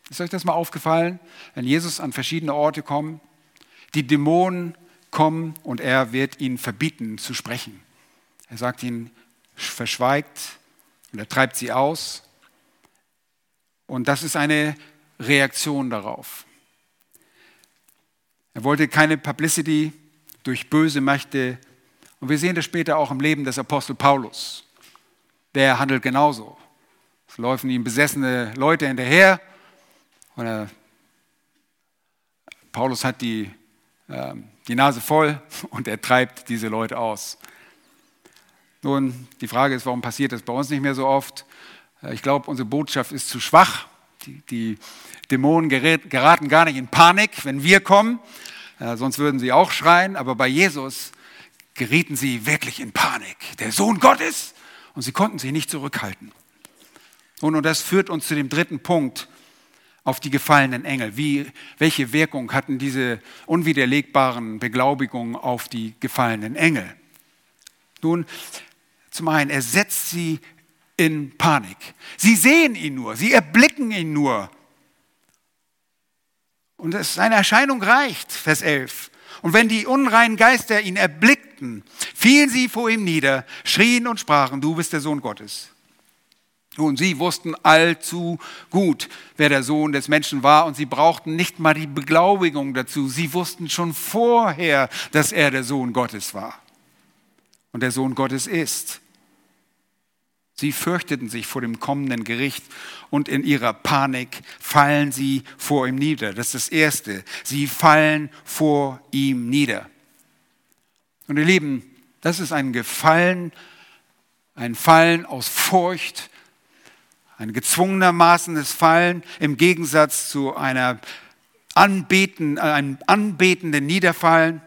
Ist euch das mal aufgefallen? Wenn Jesus an verschiedene Orte kommt, die Dämonen kommen und er wird ihnen verbieten zu sprechen. Er sagt ihnen, verschweigt und er treibt sie aus. Und das ist eine Reaktion darauf. Er wollte keine Publicity durch böse Mächte. Und wir sehen das später auch im Leben des Apostel Paulus. Der handelt genauso. Es laufen ihm besessene Leute hinterher. Und er, Paulus hat die, äh, die Nase voll und er treibt diese Leute aus. Nun, die Frage ist, warum passiert das bei uns nicht mehr so oft? Äh, ich glaube, unsere Botschaft ist zu schwach. Die, Dämonen geraten gar nicht in Panik, wenn wir kommen, äh, sonst würden sie auch schreien. Aber bei Jesus gerieten sie wirklich in Panik. Der Sohn Gottes. Und sie konnten sich nicht zurückhalten. Und, und das führt uns zu dem dritten Punkt auf die gefallenen Engel. Wie, welche Wirkung hatten diese unwiderlegbaren Beglaubigungen auf die gefallenen Engel? Nun, zum einen, er setzt sie in Panik. Sie sehen ihn nur, sie erblicken ihn nur. Und seine Erscheinung reicht, Vers 11. Und wenn die unreinen Geister ihn erblickten, fielen sie vor ihm nieder, schrien und sprachen, du bist der Sohn Gottes. Und sie wussten allzu gut, wer der Sohn des Menschen war, und sie brauchten nicht mal die Beglaubigung dazu. Sie wussten schon vorher, dass er der Sohn Gottes war und der Sohn Gottes ist. Sie fürchteten sich vor dem kommenden Gericht und in ihrer Panik fallen sie vor ihm nieder. Das ist das Erste. Sie fallen vor ihm nieder. Und ihr Lieben, das ist ein Gefallen, ein Fallen aus Furcht, ein gezwungenermaßenes Fallen im Gegensatz zu einer anbeten, einem anbetenden Niederfallen.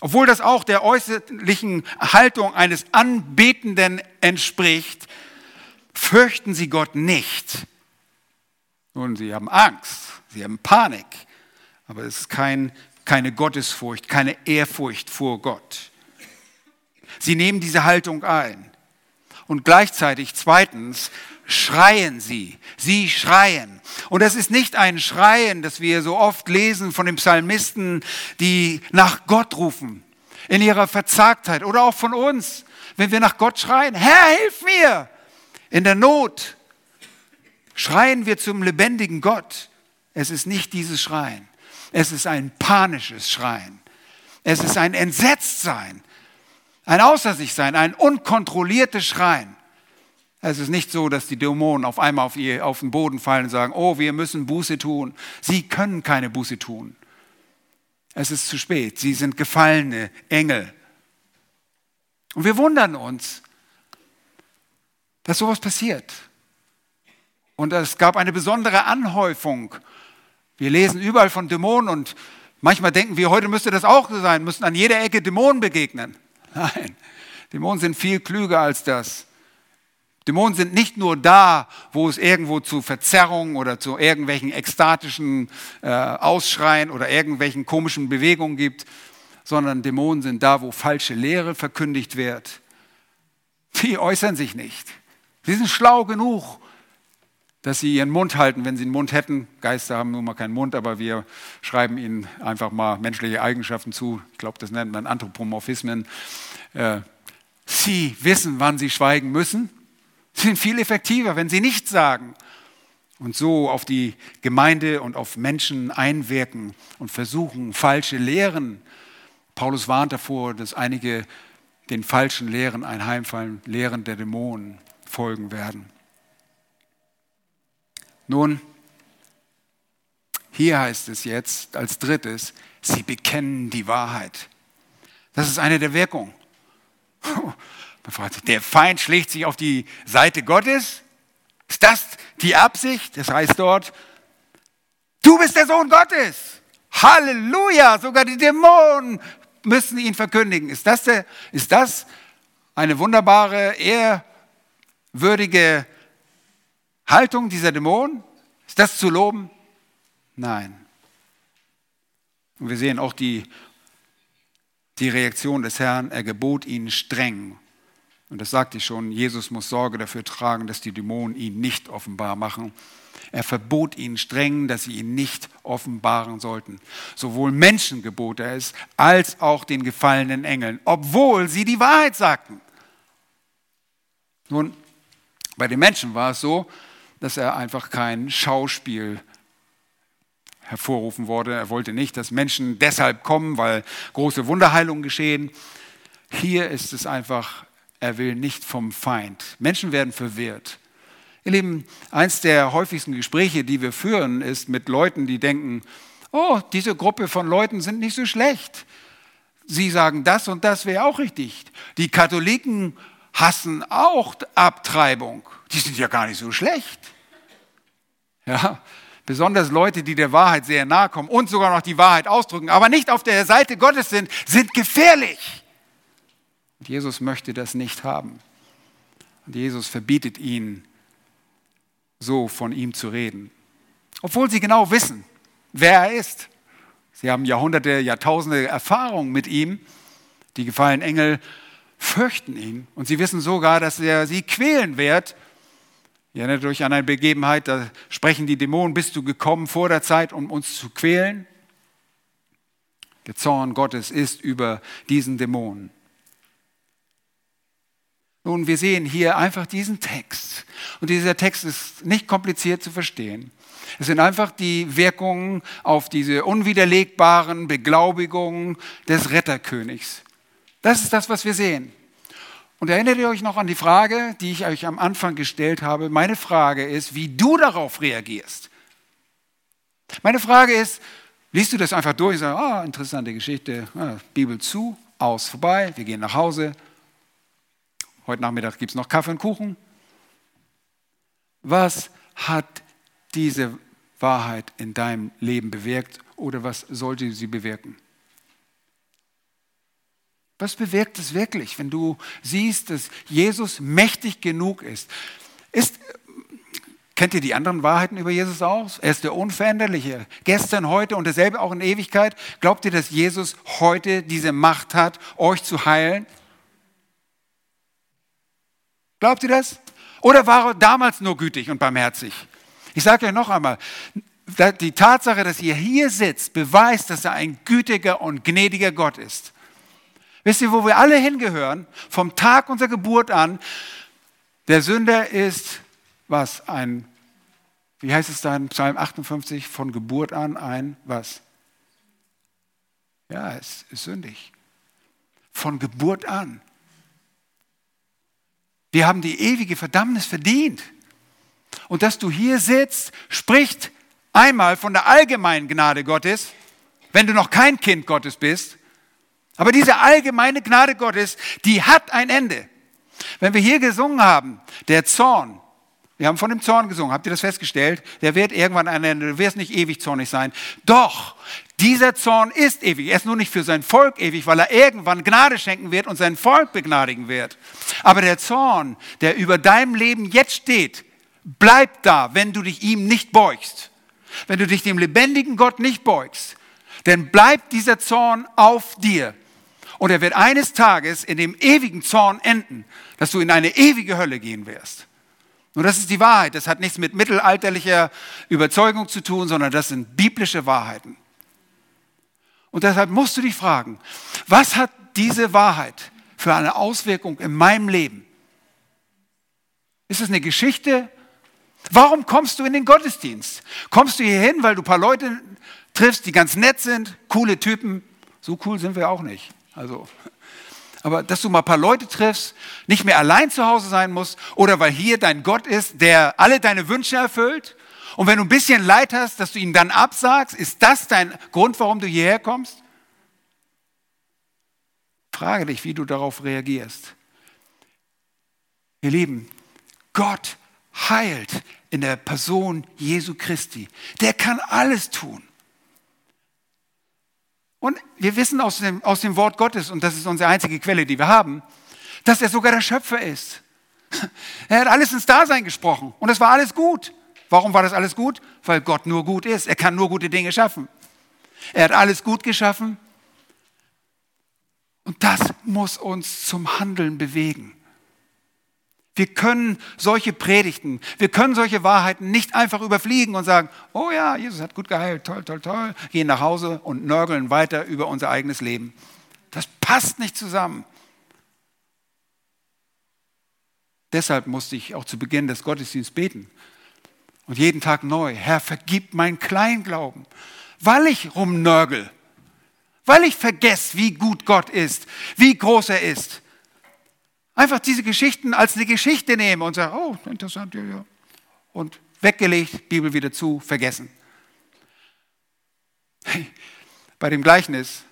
Obwohl das auch der äußerlichen Haltung eines Anbetenden entspricht, fürchten sie Gott nicht. Nun, sie haben Angst, sie haben Panik, aber es ist kein, keine Gottesfurcht, keine Ehrfurcht vor Gott. Sie nehmen diese Haltung ein. Und gleichzeitig zweitens schreien sie. Sie schreien. Und das ist nicht ein Schreien, das wir so oft lesen von den Psalmisten, die nach Gott rufen, in ihrer Verzagtheit oder auch von uns, wenn wir nach Gott schreien, Herr, hilf mir! In der Not schreien wir zum lebendigen Gott. Es ist nicht dieses Schreien. Es ist ein panisches Schreien. Es ist ein Entsetztsein, ein Außer sich sein, ein unkontrolliertes Schreien. Es ist nicht so, dass die Dämonen auf einmal auf, ihr, auf den Boden fallen und sagen, oh, wir müssen Buße tun. Sie können keine Buße tun. Es ist zu spät. Sie sind gefallene Engel. Und wir wundern uns, dass sowas passiert. Und es gab eine besondere Anhäufung. Wir lesen überall von Dämonen und manchmal denken wir, heute müsste das auch so sein, müssen an jeder Ecke Dämonen begegnen. Nein, Dämonen sind viel klüger als das. Dämonen sind nicht nur da, wo es irgendwo zu Verzerrungen oder zu irgendwelchen ekstatischen äh, Ausschreien oder irgendwelchen komischen Bewegungen gibt, sondern Dämonen sind da, wo falsche Lehre verkündigt wird. Die äußern sich nicht. Sie sind schlau genug, dass sie ihren Mund halten, wenn sie einen Mund hätten. Geister haben nun mal keinen Mund, aber wir schreiben ihnen einfach mal menschliche Eigenschaften zu. Ich glaube, das nennt man Anthropomorphismen. Äh, sie wissen, wann sie schweigen müssen. Sie sind viel effektiver, wenn sie nichts sagen und so auf die Gemeinde und auf Menschen einwirken und versuchen, falsche Lehren. Paulus warnt davor, dass einige den falschen Lehren einheimfallen, Lehren der Dämonen folgen werden. Nun, Hier heißt es jetzt als drittes, sie bekennen die Wahrheit. Das ist eine der Wirkungen. Man fragt sich, der Feind schlägt sich auf die Seite Gottes? Ist das die Absicht? Das heißt dort, du bist der Sohn Gottes. Halleluja, sogar die Dämonen müssen ihn verkündigen. Ist das, der, ist das eine wunderbare, ehrwürdige Haltung dieser Dämonen? Ist das zu loben? Nein. Und wir sehen auch die, die Reaktion des Herrn. Er gebot ihnen streng. Und das sagte ich schon, Jesus muss Sorge dafür tragen, dass die Dämonen ihn nicht offenbar machen. Er verbot ihnen streng, dass sie ihn nicht offenbaren sollten. Sowohl Menschen gebot er es, als auch den gefallenen Engeln, obwohl sie die Wahrheit sagten. Nun, bei den Menschen war es so, dass er einfach kein Schauspiel hervorrufen wollte. Er wollte nicht, dass Menschen deshalb kommen, weil große Wunderheilungen geschehen. Hier ist es einfach, er will nicht vom Feind. Menschen werden verwirrt. Ihr Lieben, eins der häufigsten Gespräche, die wir führen, ist mit Leuten, die denken, oh, diese Gruppe von Leuten sind nicht so schlecht. Sie sagen, das und das wäre auch richtig. Die Katholiken hassen auch Abtreibung. Die sind ja gar nicht so schlecht. Ja, besonders Leute, die der Wahrheit sehr nahe kommen und sogar noch die Wahrheit ausdrücken, aber nicht auf der Seite Gottes sind, sind gefährlich. Und Jesus möchte das nicht haben. Und Jesus verbietet ihnen, so von ihm zu reden. Obwohl sie genau wissen, wer er ist. Sie haben Jahrhunderte, Jahrtausende Erfahrung mit ihm. Die gefallenen Engel fürchten ihn und sie wissen sogar, dass er sie quälen wird. Ihr erinnert euch an eine Begebenheit, da sprechen die Dämonen, bist du gekommen vor der Zeit, um uns zu quälen? Der Zorn Gottes ist über diesen Dämonen. Nun, wir sehen hier einfach diesen Text. Und dieser Text ist nicht kompliziert zu verstehen. Es sind einfach die Wirkungen auf diese unwiderlegbaren Beglaubigungen des Retterkönigs. Das ist das, was wir sehen. Und erinnert ihr euch noch an die Frage, die ich euch am Anfang gestellt habe? Meine Frage ist, wie du darauf reagierst. Meine Frage ist, liest du das einfach durch und sagst, ah, interessante Geschichte, ah, Bibel zu, aus, vorbei, wir gehen nach Hause, Heute Nachmittag gibt es noch Kaffee und Kuchen. Was hat diese Wahrheit in deinem Leben bewirkt oder was sollte sie bewirken? Was bewirkt es wirklich, wenn du siehst, dass Jesus mächtig genug ist? ist kennt ihr die anderen Wahrheiten über Jesus aus? Er ist der Unveränderliche. Gestern, heute und dasselbe auch in Ewigkeit. Glaubt ihr, dass Jesus heute diese Macht hat, euch zu heilen? Glaubt ihr das? Oder war er damals nur gütig und barmherzig? Ich sage euch noch einmal, die Tatsache, dass ihr hier sitzt, beweist, dass er ein gütiger und gnädiger Gott ist. Wisst ihr, wo wir alle hingehören? Vom Tag unserer Geburt an, der Sünder ist, was? Ein, wie heißt es da in Psalm 58? Von Geburt an ein, was? Ja, es ist sündig. Von Geburt an. Wir haben die ewige Verdammnis verdient. Und dass du hier sitzt, spricht einmal von der allgemeinen Gnade Gottes, wenn du noch kein Kind Gottes bist. Aber diese allgemeine Gnade Gottes, die hat ein Ende. Wenn wir hier gesungen haben, der Zorn, wir haben von dem Zorn gesungen, habt ihr das festgestellt? Der wird irgendwann ein Ende, du wirst nicht ewig zornig sein. Doch, dieser Zorn ist ewig. Er ist nur nicht für sein Volk ewig, weil er irgendwann Gnade schenken wird und sein Volk begnadigen wird. Aber der Zorn, der über deinem Leben jetzt steht, bleibt da, wenn du dich ihm nicht beugst. Wenn du dich dem lebendigen Gott nicht beugst, dann bleibt dieser Zorn auf dir. Und er wird eines Tages in dem ewigen Zorn enden, dass du in eine ewige Hölle gehen wirst. Und das ist die Wahrheit. Das hat nichts mit mittelalterlicher Überzeugung zu tun, sondern das sind biblische Wahrheiten. Und deshalb musst du dich fragen, was hat diese Wahrheit für eine Auswirkung in meinem Leben? Ist es eine Geschichte? Warum kommst du in den Gottesdienst? Kommst du hier hin, weil du ein paar Leute triffst, die ganz nett sind, coole Typen? So cool sind wir auch nicht. Also, aber dass du mal ein paar Leute triffst, nicht mehr allein zu Hause sein musst oder weil hier dein Gott ist, der alle deine Wünsche erfüllt Und wenn du ein bisschen Leid hast, dass du ihn dann absagst, ist das dein Grund, warum du hierher kommst? Frage dich, wie du darauf reagierst. Ihr Lieben, Gott heilt in der Person Jesu Christi. Der kann alles tun. Und wir wissen aus dem, aus dem Wort Gottes, und das ist unsere einzige Quelle, die wir haben, dass er sogar der Schöpfer ist. Er hat alles ins Dasein gesprochen und es war alles gut. Warum war das alles gut? Weil Gott nur gut ist. Er kann nur gute Dinge schaffen. Er hat alles gut geschaffen und das muss uns zum Handeln bewegen. Wir können solche Predigten, wir können solche Wahrheiten nicht einfach überfliegen und sagen, oh ja, Jesus hat gut geheilt, toll, toll, toll, gehen nach Hause und nörgeln weiter über unser eigenes Leben. Das passt nicht zusammen. Deshalb musste ich auch zu Beginn des Gottesdienstes beten und jeden Tag neu, Herr, vergib mein Kleinglauben, weil ich rumnörgel, weil ich vergesse, wie gut Gott ist, wie groß er ist Einfach diese Geschichten als eine Geschichte nehmen und sagen, oh, interessant, ja, ja. Und weggelegt, Bibel wieder zu, vergessen. Bei dem Gleichnis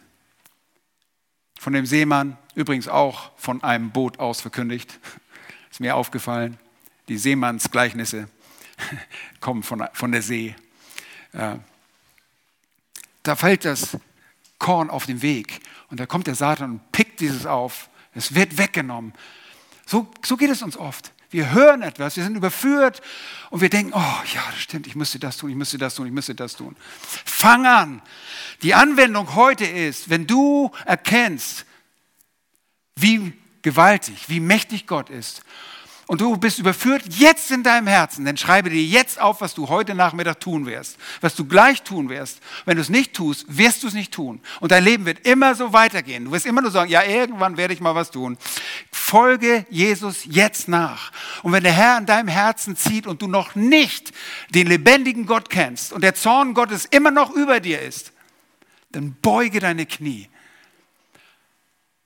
von dem Seemann, übrigens auch von einem Boot aus verkündigt, ist mir aufgefallen, die Seemannsgleichnisse kommen von, von der See. Da fällt das Korn auf den Weg und da kommt der Satan und pickt dieses auf es wird weggenommen. So, so geht es uns oft. Wir hören etwas, wir sind überführt und wir denken, oh ja, das stimmt, ich müsste das tun, ich müsste das tun, ich müsste das tun. Fang an. Die Anwendung heute ist, wenn du erkennst, wie gewaltig, wie mächtig Gott ist und du bist überführt jetzt in deinem Herzen, dann schreibe dir jetzt auf, was du heute Nachmittag tun wirst, was du gleich tun wirst. Wenn du es nicht tust, wirst du es nicht tun. Und dein Leben wird immer so weitergehen. Du wirst immer nur sagen, ja, irgendwann werde ich mal was tun. Folge Jesus jetzt nach. Und wenn der Herr in deinem Herzen zieht und du noch nicht den lebendigen Gott kennst und der Zorn Gottes immer noch über dir ist, dann beuge deine Knie.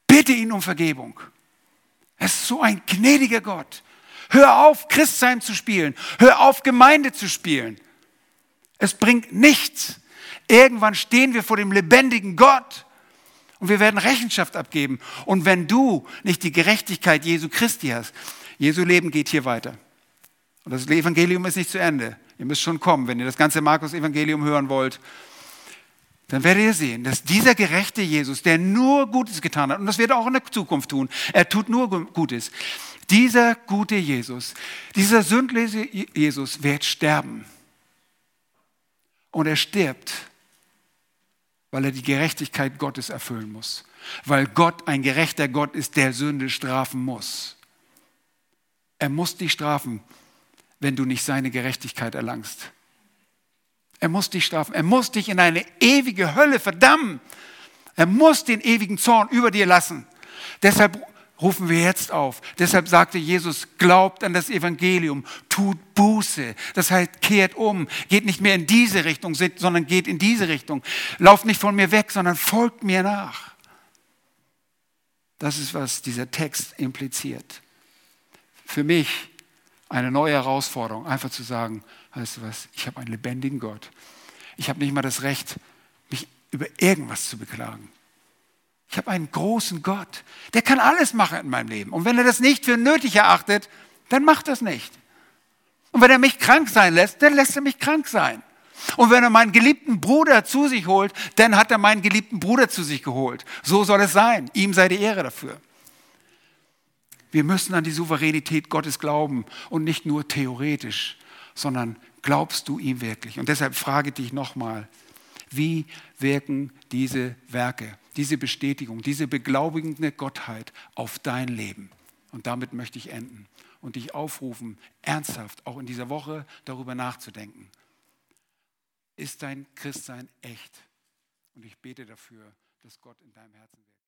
Bitte ihn um Vergebung. Er ist so ein gnädiger Gott. Hör auf, Christsein zu spielen. Hör auf, Gemeinde zu spielen. Es bringt nichts. Irgendwann stehen wir vor dem lebendigen Gott und wir werden Rechenschaft abgeben. Und wenn du nicht die Gerechtigkeit Jesu Christi hast, Jesu Leben geht hier weiter. Und das Evangelium ist nicht zu Ende. Ihr müsst schon kommen, wenn ihr das ganze Markus-Evangelium hören wollt. Dann werdet ihr sehen, dass dieser gerechte Jesus, der nur Gutes getan hat, und das wird er auch in der Zukunft tun, er tut nur Gutes, dieser gute Jesus, dieser sündlose Jesus wird sterben. Und er stirbt, weil er die Gerechtigkeit Gottes erfüllen muss. Weil Gott ein gerechter Gott ist, der Sünde strafen muss. Er muss dich strafen, wenn du nicht seine Gerechtigkeit erlangst. Er muss dich strafen. Er muss dich in eine ewige Hölle verdammen. Er muss den ewigen Zorn über dir lassen. Deshalb rufen wir jetzt auf. Deshalb sagte Jesus, glaubt an das Evangelium, tut Buße. Das heißt, kehrt um, geht nicht mehr in diese Richtung, sondern geht in diese Richtung. Lauft nicht von mir weg, sondern folgt mir nach. Das ist, was dieser Text impliziert. Für mich eine neue Herausforderung, einfach zu sagen, weißt du was, ich habe einen lebendigen Gott. Ich habe nicht mal das Recht, mich über irgendwas zu beklagen. Ich habe einen großen Gott, der kann alles machen in meinem Leben. Und wenn er das nicht für nötig erachtet, dann macht das nicht. Und wenn er mich krank sein lässt, dann lässt er mich krank sein. Und wenn er meinen geliebten Bruder zu sich holt, dann hat er meinen geliebten Bruder zu sich geholt. So soll es sein. Ihm sei die Ehre dafür. Wir müssen an die Souveränität Gottes glauben und nicht nur theoretisch, sondern glaubst du ihm wirklich? Und deshalb frage ich dich nochmal, wie wirken diese Werke? Diese Bestätigung, diese beglaubigende Gottheit auf dein Leben. Und damit möchte ich enden und dich aufrufen, ernsthaft auch in dieser Woche darüber nachzudenken. Ist dein Christsein echt? Und ich bete dafür, dass Gott in deinem Herzen wirkt.